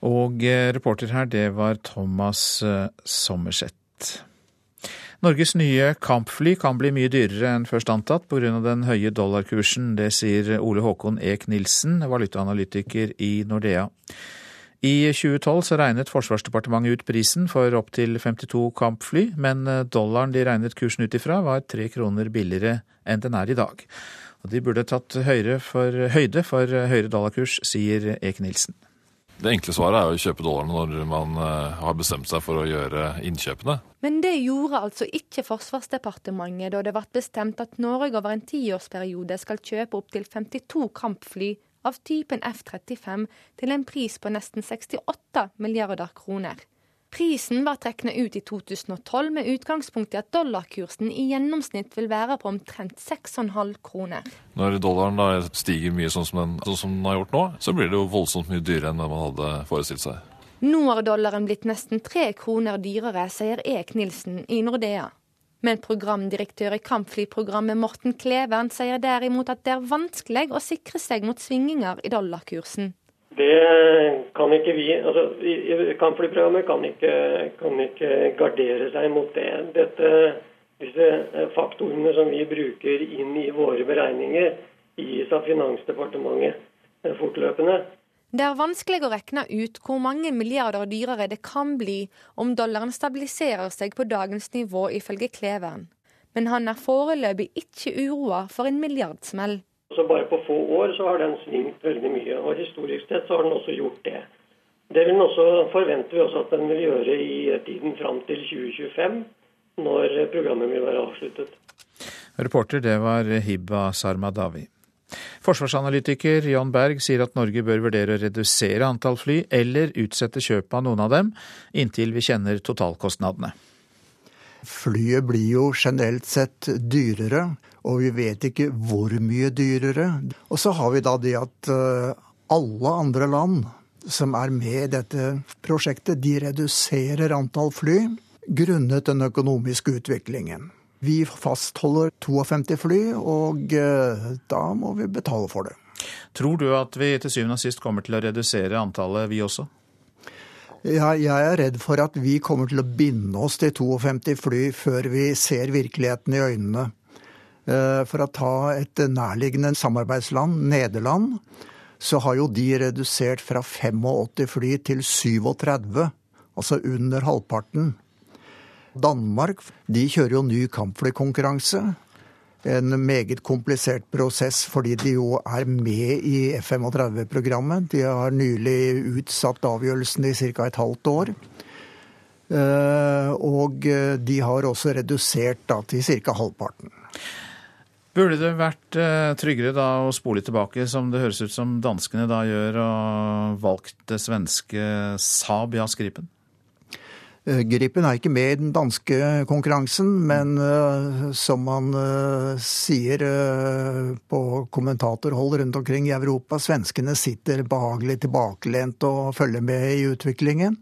Og eh, reporter her, det var Thomas eh, Sommerseth. Norges nye kampfly kan bli mye dyrere enn først antatt pga. den høye dollarkursen. Det sier Ole Håkon Eek Nilsen, valutaanalytiker i Nordea. I 2012 så regnet Forsvarsdepartementet ut prisen for opptil 52 kampfly, men dollaren de regnet kursen ut ifra var tre kroner billigere enn den er i dag. Og De burde tatt høyde for høyere dollarkurs, sier Eek Nilsen. Det enkle svaret er å kjøpe dollarene når man eh, har bestemt seg for å gjøre innkjøpene. Men det gjorde altså ikke Forsvarsdepartementet da det ble bestemt at Norge over en tiårsperiode skal kjøpe opptil 52 kampfly av typen F-35 til en pris på nesten 68 milliarder kroner. Prisen var trukket ut i 2012 med utgangspunkt i at dollarkursen i gjennomsnitt vil være på omtrent 6,5 kroner. Når dollaren da stiger mye sånn som, den, sånn som den har gjort nå, så blir det jo voldsomt mye dyrere enn det man hadde forestilt seg. Nå har dollaren blitt nesten tre kroner dyrere, sier Ek Nilsen i Nordea. Men programdirektør i kampflyprogrammet Morten Klevern sier derimot at det er vanskelig å sikre seg mot svingninger i dollarkursen. Det kan ikke vi. altså Kampflyprogrammet kan ikke, kan ikke gardere seg mot det. Dette, disse faktorene som vi bruker inn i våre beregninger, gis av Finansdepartementet fortløpende. Det er vanskelig å regne ut hvor mange milliarder dyrere det kan bli om dollaren stabiliserer seg på dagens nivå, ifølge Kleveren. Men han er foreløpig ikke uroa for en milliardsmell. Så bare på få år så har den svingt veldig mye. Og historisk sett så har den også gjort det. Det vil den også, forventer vi også at den vil gjøre i tiden fram til 2025, når programmet vil være avsluttet. Reporter det var Hibba Sarmadawi. Forsvarsanalytiker Jan Berg sier at Norge bør vurdere å redusere antall fly, eller utsette kjøpet av noen av dem, inntil vi kjenner totalkostnadene. Flyet blir jo generelt sett dyrere, og vi vet ikke hvor mye dyrere. Og så har vi da det at eh, alle andre land som er med i dette prosjektet, de reduserer antall fly grunnet den økonomiske utviklingen. Vi fastholder 52 fly, og eh, da må vi betale for det. Tror du at vi til syvende og sist kommer til å redusere antallet, vi også? Ja, jeg er redd for at vi kommer til å binde oss til 52 fly før vi ser virkeligheten i øynene. Eh, for å ta et nærliggende samarbeidsland, Nederland, så har jo de redusert fra 85 fly til 37, altså under halvparten. Danmark de kjører jo ny kampflykonkurranse. En meget komplisert prosess fordi de jo er med i F-35-programmet. De har nylig utsatt avgjørelsen i ca. et halvt år. Eh, og de har også redusert da til ca. halvparten. Burde det vært eh, tryggere da å spole tilbake, som det høres ut som danskene da gjør, og valgt det svenske Saab Jas Gripen? Gripen er ikke med i den danske konkurransen, men uh, som man uh, sier uh, på kommentatorhold rundt omkring i Europa, svenskene sitter behagelig tilbakelent og følger med i utviklingen.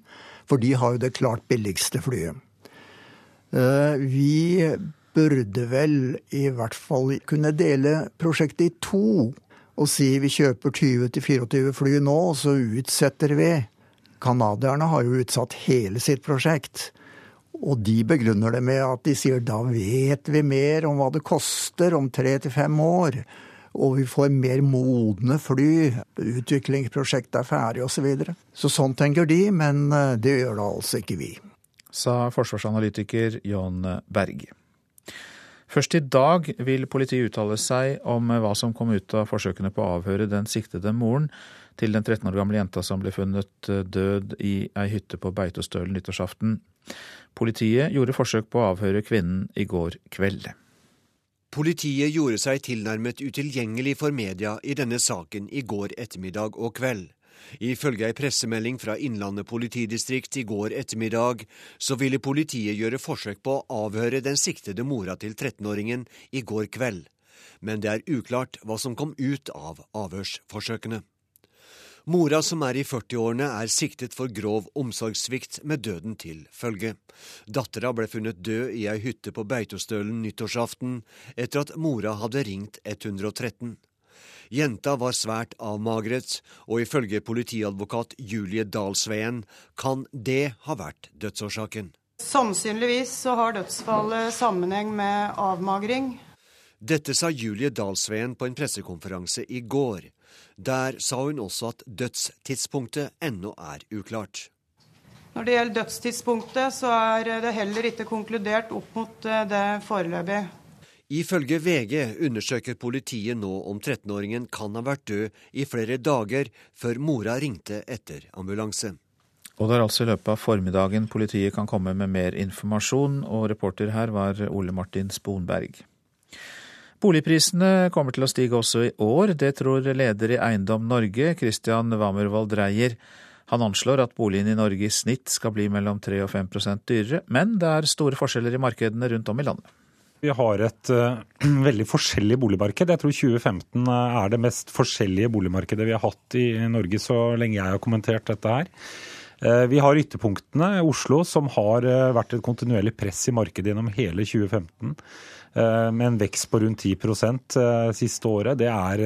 For de har jo det klart billigste flyet. Vi burde vel i hvert fall kunne dele prosjektet i to. Og si vi kjøper 20-24 fly nå, og så utsetter vi. Canadierne har jo utsatt hele sitt prosjekt. Og de begrunner det med at de sier da vet vi mer om hva det koster om tre til fem år. Og vi får mer modne fly. Utviklingsprosjektet er ferdig osv. Så, videre. så sånn tenker de, men eh, det gjør da altså ikke vi. Sa forsvarsanalytiker John Berg. Først i dag vil politiet uttale seg om hva som kom ut av forsøkene på å avhøre den siktede moren til den 13 år gamle jenta som ble funnet død i ei hytte på Beitostølen nyttårsaften. Politiet gjorde forsøk på å avhøre kvinnen i går kveld. Politiet gjorde seg tilnærmet utilgjengelig for media i denne saken i går ettermiddag og kveld. Ifølge ei pressemelding fra Innlandet politidistrikt i går ettermiddag, så ville politiet gjøre forsøk på å avhøre den siktede mora til 13-åringen i går kveld. Men det er uklart hva som kom ut av avhørsforsøkene. Mora, som er i 40-årene, er siktet for grov omsorgssvikt med døden til følge. Dattera ble funnet død i ei hytte på Beitostølen nyttårsaften etter at mora hadde ringt 113. Jenta var svært avmagret, og ifølge politiadvokat Julie Dalsveen kan det ha vært dødsårsaken. Sannsynligvis så har dødsfallet sammenheng med avmagring. Dette sa Julie Dalsveen på en pressekonferanse i går. Der sa hun også at dødstidspunktet ennå er uklart. Når det gjelder dødstidspunktet, så er det heller ikke konkludert opp mot eh, det foreløpig. Ifølge VG undersøker politiet nå om 13-åringen kan ha vært død i flere dager før mora ringte etter ambulanse. Og det er altså i løpet av formiddagen politiet kan komme med mer informasjon, og reporter her var Ole Martin Sponberg. Boligprisene kommer til å stige også i år, det tror leder i Eiendom Norge, Christian Wammervold Dreyer. Han anslår at boligene i Norge i snitt skal bli mellom 3 og 5% dyrere, men det er store forskjeller i markedene rundt om i landet. Vi har et uh, veldig forskjellig boligmarked. Jeg tror 2015 er det mest forskjellige boligmarkedet vi har hatt i Norge så lenge jeg har kommentert dette her. Uh, vi har ytterpunktene, Oslo, som har uh, vært et kontinuerlig press i markedet gjennom hele 2015 med en vekst på rundt 10% siste året. Det er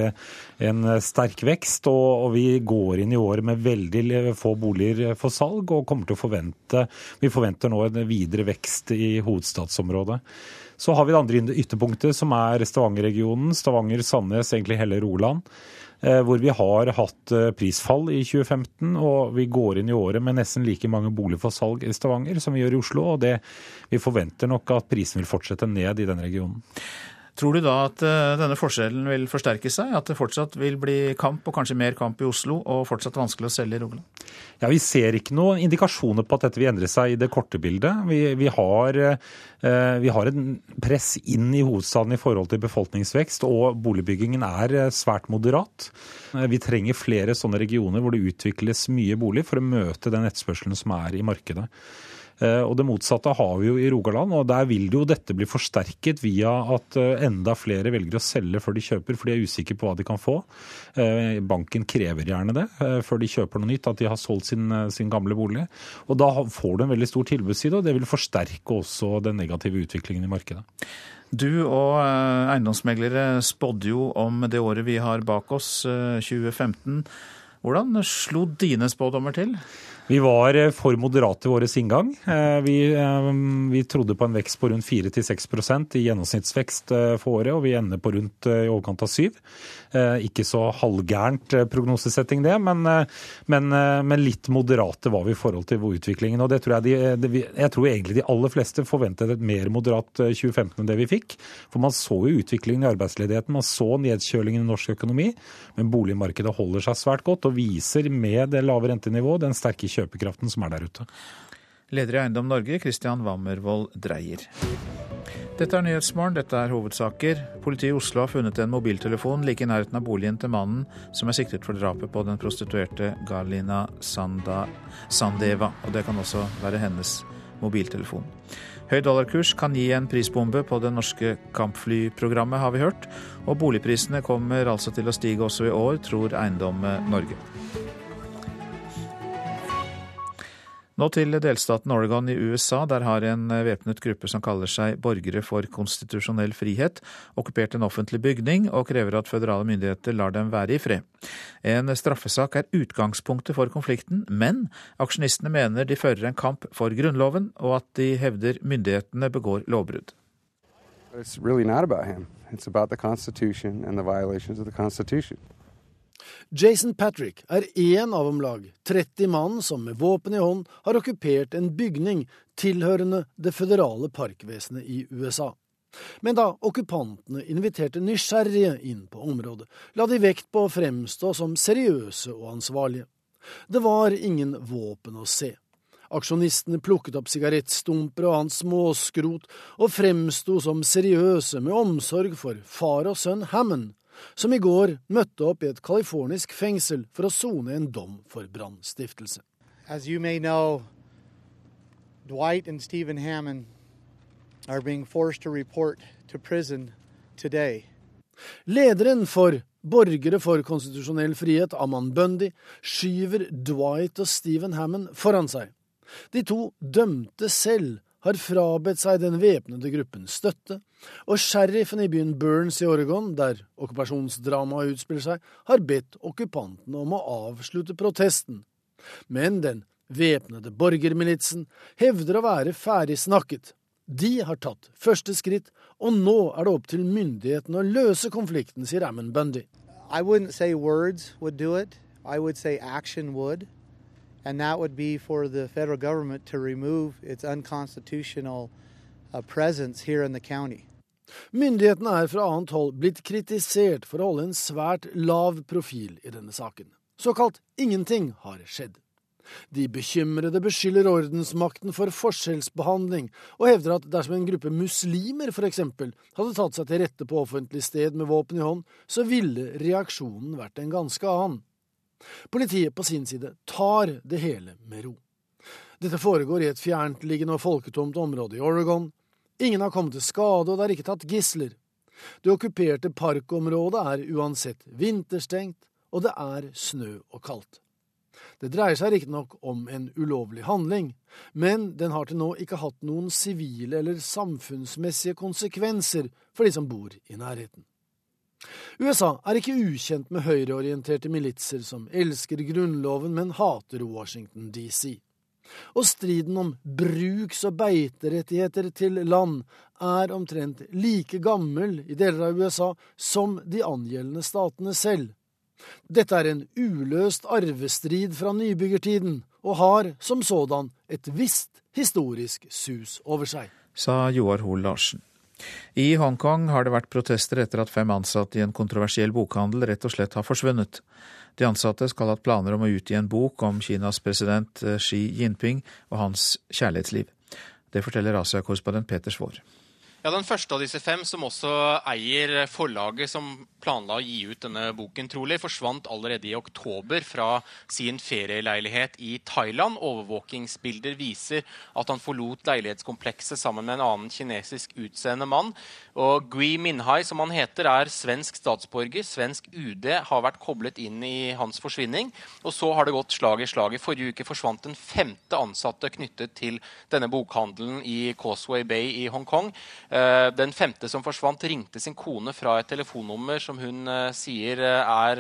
en sterk vekst, og vi går inn i året med veldig få boliger for salg og kommer til å forvente Vi forventer nå en videre vekst i hovedstadsområdet. Så har vi det andre ytterpunktet, som er Stavanger-regionen. Stavanger, Sandnes, egentlig hele Roland. Eh, hvor vi har hatt eh, prisfall i 2015, og vi går inn i året med nesten like mange boliger for salg i Stavanger som vi gjør i Oslo. og det, Vi forventer nok at prisen vil fortsette ned i den regionen. Tror du da at eh, denne forskjellen vil forsterke seg? At det fortsatt vil bli kamp, og kanskje mer kamp i Oslo, og fortsatt vanskelig å selge i Rogaland? Ja, Vi ser ikke noen indikasjoner på at dette vil endre seg i det korte bildet. Vi, vi, har, eh, vi har en press inn i hovedstaden i forhold til befolkningsvekst, og boligbyggingen er eh, svært moderat. Vi trenger flere sånne regioner hvor det utvikles mye bolig for å møte den etterspørselen som er i markedet. Eh, og Det motsatte har vi jo i Rogaland, og der vil jo dette bli forsterket via at eh, enda flere velger å selge før de kjøper, for de er usikre på hva de kan få. Eh, banken krever gjerne det før de kjøper noe nytt, at de har solgt sin, sin gamle bolig. Og Da får du en veldig stor tilbudsside, og det vil forsterke også den negative utviklingen i markedet. Du og eiendomsmeglere spådde jo om det året vi har bak oss, 2015. Hvordan slo dine spådommer til? Vi var eh, for moderate i vår inngang. Eh, vi, eh, vi, trodde på en vekst på rundt 4-6% i gjennomsnittsvekst for året, og vi ender på rundt i overkant av 7 Ikke så halvgærent prognosesetting, det, men, men, men, litt moderate var vi i forhold til utviklingen. og det tror jeg, de, jeg tror egentlig de aller fleste forventet et mer moderat 2015 enn det vi fikk. For man så jo utviklingen i arbeidsledigheten, man så nedkjølingen i norsk økonomi. Men boligmarkedet holder seg svært godt og viser med det lave rentenivået den sterke kjøpekraften som er der ute. Leder i Eiendom Norge, Christian Wammervoll Dreyer. Dette er Nyhetsmorgen, dette er hovedsaker. Politiet i Oslo har funnet en mobiltelefon like i nærheten av boligen til mannen som er siktet for drapet på den prostituerte Galina Sanda, Sandeva. Og det kan også være hennes mobiltelefon. Høy dollarkurs kan gi en prisbombe på det norske kampflyprogrammet, har vi hørt. Og boligprisene kommer altså til å stige også i år, tror Eiendom Norge. Nå til delstaten Oregon i USA. Der har en væpnet gruppe som kaller seg Borgere for konstitusjonell frihet, okkupert en offentlig bygning og krever at føderale myndigheter lar dem være i fred. En straffesak er utgangspunktet for konflikten, men aksjonistene mener de fører en kamp for Grunnloven, og at de hevder myndighetene begår lovbrudd. It's really not about him. It's about the Constitution and the violations of the Constitution. Jason Patrick er én av om lag 30 mann som med våpen i hånd har okkupert en bygning tilhørende det føderale parkvesenet i USA. Men da okkupantene inviterte nysgjerrige inn på området, la de vekt på å fremstå som seriøse og ansvarlige. Det var ingen våpen å se. Aksjonistene plukket opp sigarettstumper og annet småskrot og fremsto som seriøse med omsorg for far og sønn Hammond, som i går møtte opp i et californisk fengsel for å sone en dom for brannstiftelse. Dwight and Stephen Hammond are being forced to report to prison today. Lederen for Borgere for konstitusjonell frihet, Aman Bundy, skyver Dwight og Stephen Hammond foran seg. De to dømte selv har frabedt seg den væpnede gruppens støtte, og sheriffen i byen Burns i Oregon, der okkupasjonsdramaet utspiller seg, har bedt okkupantene om å avslutte protesten. Men den væpnede borgermilitsen hevder å være ferdig snakket. De har tatt første skritt, og nå er det opp til myndighetene å løse konflikten, sier Ammon Bundy. I wouldn't say words would do it. I would say action would. And that would be for the federal government to remove its unconstitutional uh, presence here in the county. Myndighetene er fra annet hold blitt kritisert for å holde en svært lav profil i denne saken. Såkalt ingenting har skjedd. De bekymrede beskylder ordensmakten for forskjellsbehandling, og hevder at dersom en gruppe muslimer f.eks. hadde tatt seg til rette på offentlig sted med våpen i hånd, så ville reaksjonen vært en ganske annen. Politiet på sin side tar det hele med ro. Dette foregår i et fjerntliggende og folketomt område i Oregon. Ingen har kommet til skade, og det er ikke tatt gisler. Det okkuperte parkområdet er uansett vinterstengt, og det er snø og kaldt. Det dreier seg riktignok om en ulovlig handling, men den har til nå ikke hatt noen sivile eller samfunnsmessige konsekvenser for de som bor i nærheten. USA er ikke ukjent med høyreorienterte militser som elsker grunnloven, men hater Washington DC. Og striden om bruks- og beiterettigheter til land er omtrent like gammel i deler av USA som de angjeldende statene selv. Dette er en uløst arvestrid fra nybyggertiden, og har som sådan et visst historisk sus over seg. Sa Joar Hoel Larsen. I Hongkong har det vært protester etter at fem ansatte i en kontroversiell bokhandel rett og slett har forsvunnet. De ansatte skal ha hatt planer om å utgi en bok om Kinas president eh, Xi Jinping og hans kjærlighetsliv. Det forteller Asia-korrespondent Peter Svaar. Ja, Den første av disse fem, som også eier forlaget som planla å gi ut denne boken, trolig, forsvant allerede i oktober fra sin ferieleilighet i Thailand. Overvåkingsbilder viser at han forlot leilighetskomplekset sammen med en annen kinesisk utseende mann. Og Gui Minhai, som han heter, er svensk statsborger. Svensk UD har vært koblet inn i hans forsvinning. Og så har det gått slag i slag. I forrige uke forsvant den femte ansatte knyttet til denne bokhandelen i Causeway Bay i Hongkong. Eh, den femte som forsvant, ringte sin kone fra et telefonnummer som hun uh, sier uh, er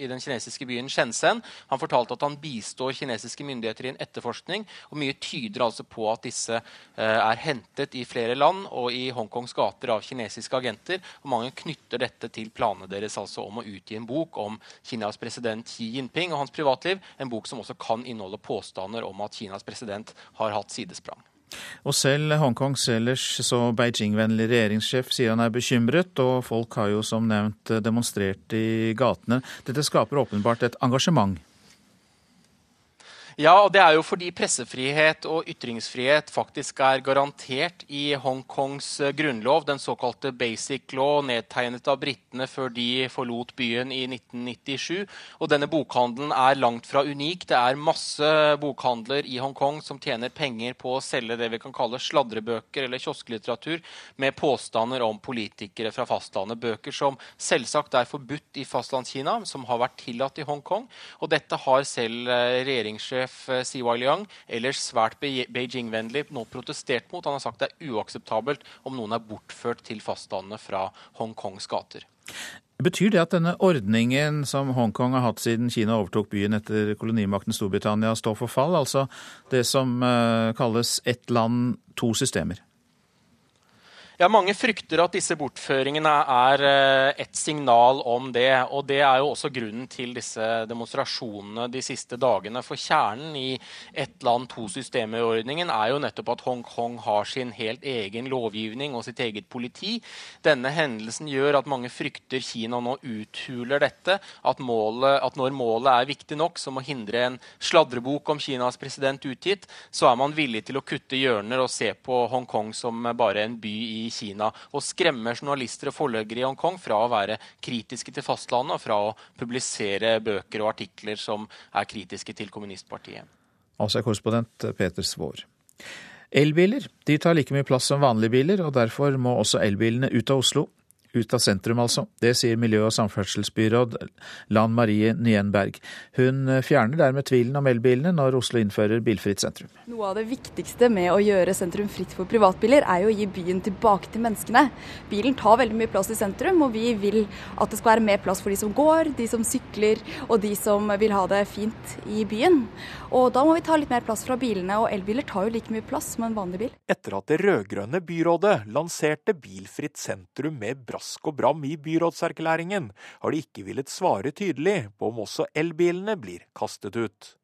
i den kinesiske byen Shenzhen. Han fortalte at han bistår kinesiske myndigheter i en etterforskning. og Mye tyder altså på at disse er hentet i flere land og i Hongkongs gater av kinesiske agenter. og Mange knytter dette til planene deres altså om å utgi en bok om Kinas president Xi Jinping og hans privatliv. En bok som også kan inneholde påstander om at Kinas president har hatt sidesprang. Og selv Hongkongs ellers så Beijing-vennlig regjeringssjef sier han er bekymret, og folk har jo som nevnt demonstrert i gatene. Dette skaper åpenbart et engasjement? Ja, og det er jo fordi pressefrihet og ytringsfrihet faktisk er garantert i Hongkongs eh, grunnlov, den såkalte Basic Law, nedtegnet av britene før de forlot byen i 1997. Og denne bokhandelen er langt fra unik. Det er masse bokhandler i Hongkong som tjener penger på å selge det vi kan kalle sladrebøker eller kiosklitteratur med påstander om politikere fra fastlandet. Bøker som selvsagt er forbudt i Fastlandskina, som har vært tillatt i Hongkong. Og dette har selv eh, regjeringssjef sjef eh, CY Liang, ellers svært Beijing-vennlig, nå protestert mot. Han har sagt det er uakseptabelt om noen er bortført til fastlandet fra Hongkongs gater. Betyr det at denne ordningen som Hongkong har hatt siden Kina overtok byen etter kolonimakten Storbritannia, står for fall? Altså det som uh, kalles ett land, to systemer? Ja, Mange frykter at disse bortføringene er eh, et signal om det. og Det er jo også grunnen til disse demonstrasjonene de siste dagene. For kjernen i ett land, to systemer-ordningen er jo nettopp at Hongkong har sin helt egen lovgivning og sitt eget politi. Denne hendelsen gjør at mange frykter Kina nå uthuler dette. At, målet, at når målet er viktig nok, som å hindre en sladrebok om Kinas president utgitt, så er man villig til å kutte hjørner og se på Hongkong som bare en by i Kina. Og skremmer journalister og forleggere i Hongkong fra å være kritiske til fastlandet og fra å publisere bøker og artikler som er kritiske til kommunistpartiet. Altså korrespondent Peter Svaar. Elbiler de tar like mye plass som vanlige biler, og derfor må også elbilene ut av Oslo. Ut av sentrum, altså. Det sier miljø- og samferdselsbyråd Lan Marie Nyenberg. Hun fjerner dermed tvilen om elbilene når Oslo innfører bilfritt sentrum. Noe av det viktigste med å gjøre sentrum fritt for privatbiler, er jo å gi byen tilbake til menneskene. Bilen tar veldig mye plass i sentrum, og vi vil at det skal være mer plass for de som går, de som sykler og de som vil ha det fint i byen. Og da må vi ta litt mer plass fra bilene, og elbiler tar jo like mye plass som en vanlig bil. Etter at det rød-grønne byrådet lanserte bilfritt sentrum med brask og bram i byrådserklæringen, har de ikke villet svare tydelig på om også elbilene blir kastet ut.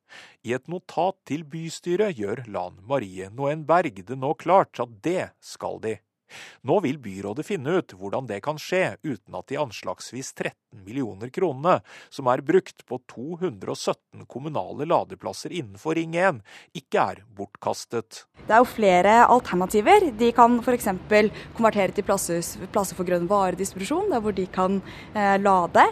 I et notat til bystyret gjør Lan Marie Noen Berg det nå klart at det skal de. Nå vil byrådet finne ut hvordan det kan skje uten at de anslagsvis 13 millioner kronene, som er brukt på 217 kommunale ladeplasser innenfor Ring 1, ikke er bortkastet. Det er jo flere alternativer. De kan f.eks. konvertere til plasser, plasser for grønn varedistribusjon, der hvor de kan eh, lade.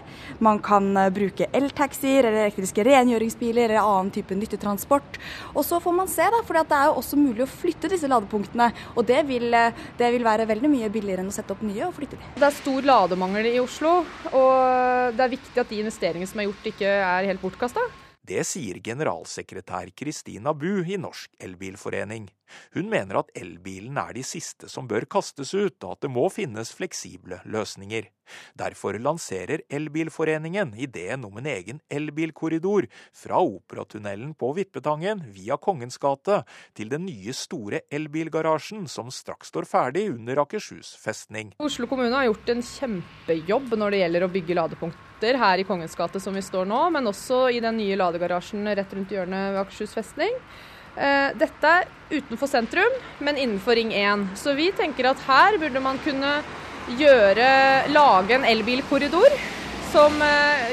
Man kan eh, bruke eltaxier eller elektriske rengjøringsbiler eller annen type nyttetransport. Og så får man se, da, for det er jo også mulig å flytte disse ladepunktene. Og det vil, eh, det vil være veldig mye billigere enn å sette opp nye og flytte de. Det er stor lademangel i Oslo. og det er viktig at de investeringene som er gjort, ikke er helt bortkasta. Det sier generalsekretær Kristina Bu i Norsk Elbilforening. Hun mener at elbilen er de siste som bør kastes ut, og at det må finnes fleksible løsninger. Derfor lanserer Elbilforeningen ideen om en egen elbilkorridor fra Operatunnelen på Vippetangen via Kongens gate til den nye store elbilgarasjen som straks står ferdig under Akershus festning. Oslo kommune har gjort en kjempejobb når det gjelder å bygge ladepunkter her i Kongens gate som vi står nå, men også i den nye ladegarasjen rett rundt hjørnet ved Akershus festning. Dette er utenfor sentrum, men innenfor Ring 1. Så vi tenker at her burde man kunne gjøre, lage en elbilkorridor. Som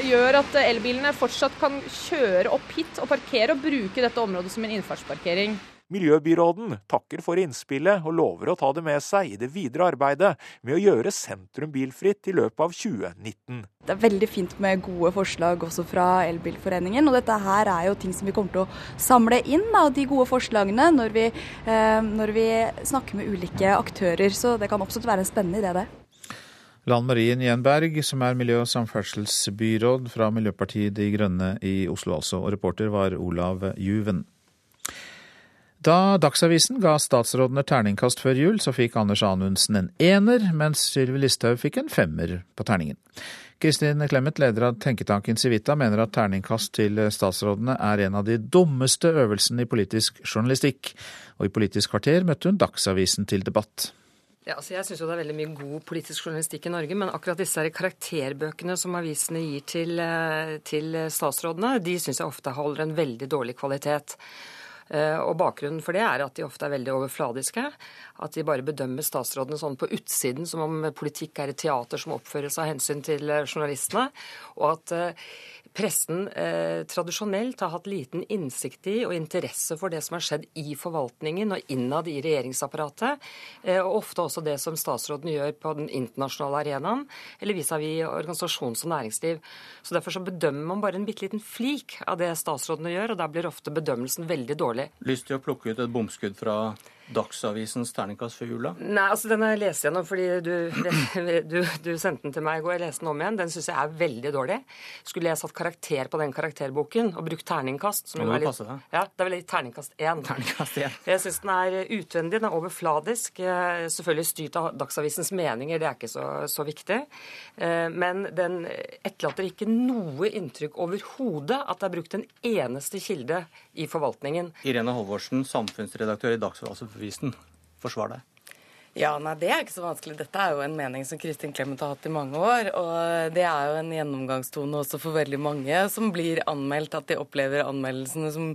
gjør at elbilene fortsatt kan kjøre opp hit og parkere og bruke dette området som en innfartsparkering. Miljøbyråden takker for innspillet og lover å ta det med seg i det videre arbeidet med å gjøre sentrum bilfritt i løpet av 2019. Det er veldig fint med gode forslag også fra Elbilforeningen. Og dette her er jo ting som vi kommer til å samle inn, da, de gode forslagene, når vi, eh, når vi snakker med ulike aktører. Så det kan absolutt være en spennende idé, det. Lan Marie Nyenberg, som er miljø- og samferdselsbyråd fra Miljøpartiet De Grønne i Oslo, altså. Og reporter var Olav Juven. Da Dagsavisen ga statsrådene terningkast før jul, så fikk Anders Anundsen en ener, mens Sylvi Listhaug fikk en femmer på terningen. Kristin Clemet, leder av tenketanken Civita, mener at terningkast til statsrådene er en av de dummeste øvelsene i politisk journalistikk, og i Politisk kvarter møtte hun Dagsavisen til debatt. Ja, altså jeg syns det er veldig mye god politisk journalistikk i Norge, men akkurat disse her karakterbøkene som avisene gir til, til statsrådene, de syns jeg ofte holder en veldig dårlig kvalitet. Og Bakgrunnen for det er at de ofte er veldig overfladiske. At de bare bedømmer statsrådene sånn på utsiden, som om politikk er et teater som oppføres av hensyn til journalistene. Og at pressen eh, tradisjonelt har hatt liten innsikt i og interesse for det som har skjedd i forvaltningen og innad i regjeringsapparatet, eh, og ofte også det som statsråden gjør på den internasjonale arenaen, eller vis-à-vis organisasjons- og næringsliv. Så Derfor så bedømmer man bare en bitte liten flik av det statsrådene gjør, og der blir ofte bedømmelsen veldig dårlig. Lyst til å plukke ut et bomskudd fra Dagsavisens terningkast før jula? Nei, altså den har jeg lest gjennom fordi du, du, du, sendte den til meg i går. Jeg leste den om igjen. Den syns jeg er veldig dårlig. Skulle jeg satt karakter på den karakterboken og brukt terningkast som det litt, passe, deg. Ja, det er vel litt terningkast én. Terningkast 1. Jeg syns den er utvendig, den er overfladisk. Selvfølgelig styrt av Dagsavisens meninger, det er ikke så, så viktig. Men den etterlater ikke noe inntrykk overhodet at det er brukt en eneste kilde i forvaltningen. Irene Halvorsen, samfunnsredaktør i Dagsavisen, forsvar deg. Ja, nei, Det er ikke så vanskelig. Dette er jo en mening som Kristin Clemet har hatt i mange år. Og det er jo en gjennomgangstone også for veldig mange som blir anmeldt at de opplever anmeldelsene som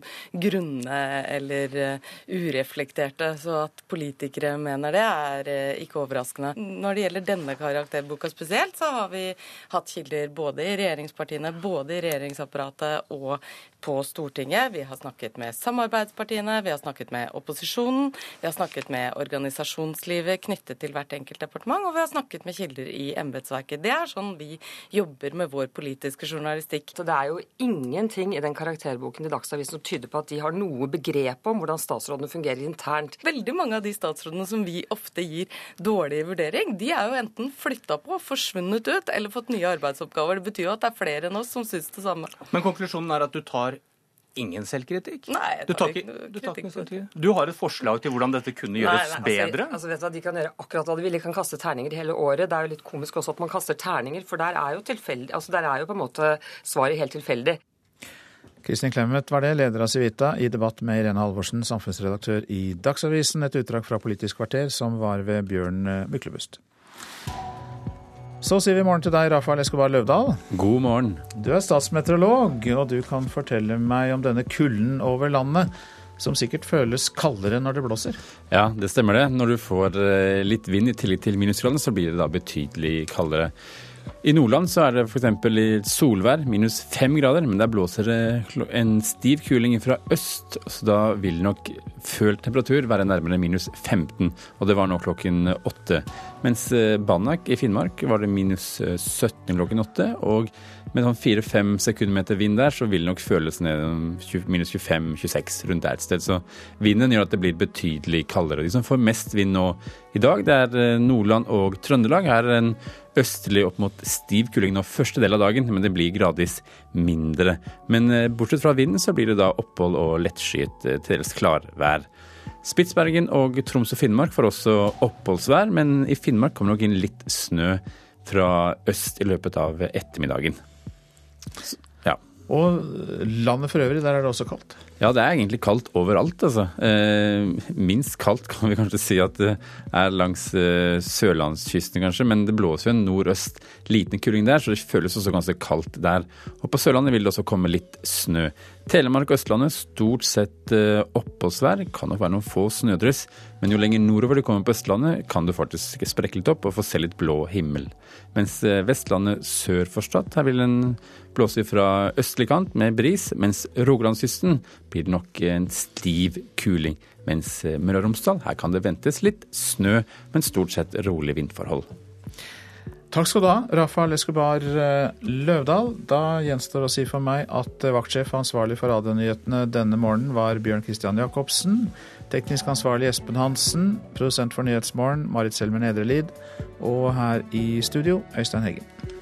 grunne eller uh, ureflekterte. Så at politikere mener det, er uh, ikke overraskende. Når det gjelder denne karakterboka spesielt, så har vi hatt kilder både i regjeringspartiene, både i regjeringsapparatet og på Stortinget. Vi har snakket med samarbeidspartiene, vi har snakket med opposisjonen, vi har snakket med organisasjonslivet knyttet til hvert enkelt departement, og vi har snakket med kilder i embetsverket. Det er sånn vi jobber med vår politiske journalistikk. Så det er jo ingenting i den karakterboken til Dagsavisen som tyder på at de har noe begrep om hvordan statsrådene fungerer internt. Veldig mange av de statsrådene som vi ofte gir dårlig vurdering, de er jo enten flytta på, forsvunnet ut eller fått nye arbeidsoppgaver. Det betyr jo at det er flere enn oss som syns det samme. Men konklusjonen er at du tar ingen selvkritikk? Nei, jeg du tar tar ikke du tar kritikk ikke selvkritikk. Du har et forslag til hvordan dette kunne gjøres nei, bedre? Altså, altså, vet du hva, De kan gjøre akkurat hva de vil. De kan kaste terninger hele året. Det er jo litt komisk også at man kaster terninger, for der er jo, tilfeldig, altså, der er jo på en måte svaret helt tilfeldig. Kristin Clemet var det, leder av Civita, i debatt med Irene Halvorsen, samfunnsredaktør i Dagsavisen. Et utdrag fra Politisk kvarter som var ved Bjørn Myklebust. Så sier vi morgen til deg, Rafael Escobar Løvdahl. God morgen. Du er statsmeteorolog, og du kan fortelle meg om denne kulden over landet, som sikkert føles kaldere når det blåser. Ja, det stemmer det. Når du får eh, litt vind i tillegg til minusgradene, så blir det da betydelig kaldere. I Nordland så er det f.eks. i solvær minus fem grader, men der blåser det en stiv kuling fra øst, så da vil nok følt temperatur være nærmere minus 15, og det var nå klokken åtte. Mens eh, Banak i Finnmark var det minus 17 klokken åtte, og med sånn fire-fem sekundmeter vind der, så vil det nok føles ned minus 25-26 rundt der et sted. Så vinden gjør at det blir betydelig kaldere. De som får mest vind nå i dag, det er eh, Nordland og Trøndelag. Her er en østlig opp mot stiv kuling nå første del av dagen, men det blir gradvis mindre. Men eh, bortsett fra vinden, så blir det da opphold og lettskyet til dels klarvær. Spitsbergen og Troms og Finnmark får også oppholdsvær, men i Finnmark kommer nok inn litt snø fra øst i løpet av ettermiddagen. Og landet for øvrig, der er det også kaldt? Ja, det er egentlig kaldt overalt, altså. Eh, minst kaldt kan vi kanskje si at det er langs eh, sørlandskysten, kanskje. Men det blåser jo en nordøst liten kuling der, så det føles også ganske kaldt der. Og på Sørlandet vil det også komme litt snø. Telemark og Østlandet stort sett eh, oppholdsvær. Kan nok være noen få snødryss. Men jo lenger nordover du kommer på Østlandet, kan du faktisk sprekke litt opp og få se litt blå himmel. Mens Vestlandet sør for Stad, her vil en blåse fra østlig kant med bris. Mens Rogalandskysten blir nok en stiv kuling. Mens eh, Møre og Romsdal, her kan det ventes litt snø, men stort sett rolig vindforhold. Takk skal du ha, Rafael Escobar Løvdahl. Da gjenstår å si for meg at vaktsjef og ansvarlig for radionyhetene denne morgenen var Bjørn Christian Jacobsen. Teknisk ansvarlig Espen Hansen. Produsent for Nyhetsmorgen Marit Selmer Nedrelid. Og her i studio Øystein Heggen.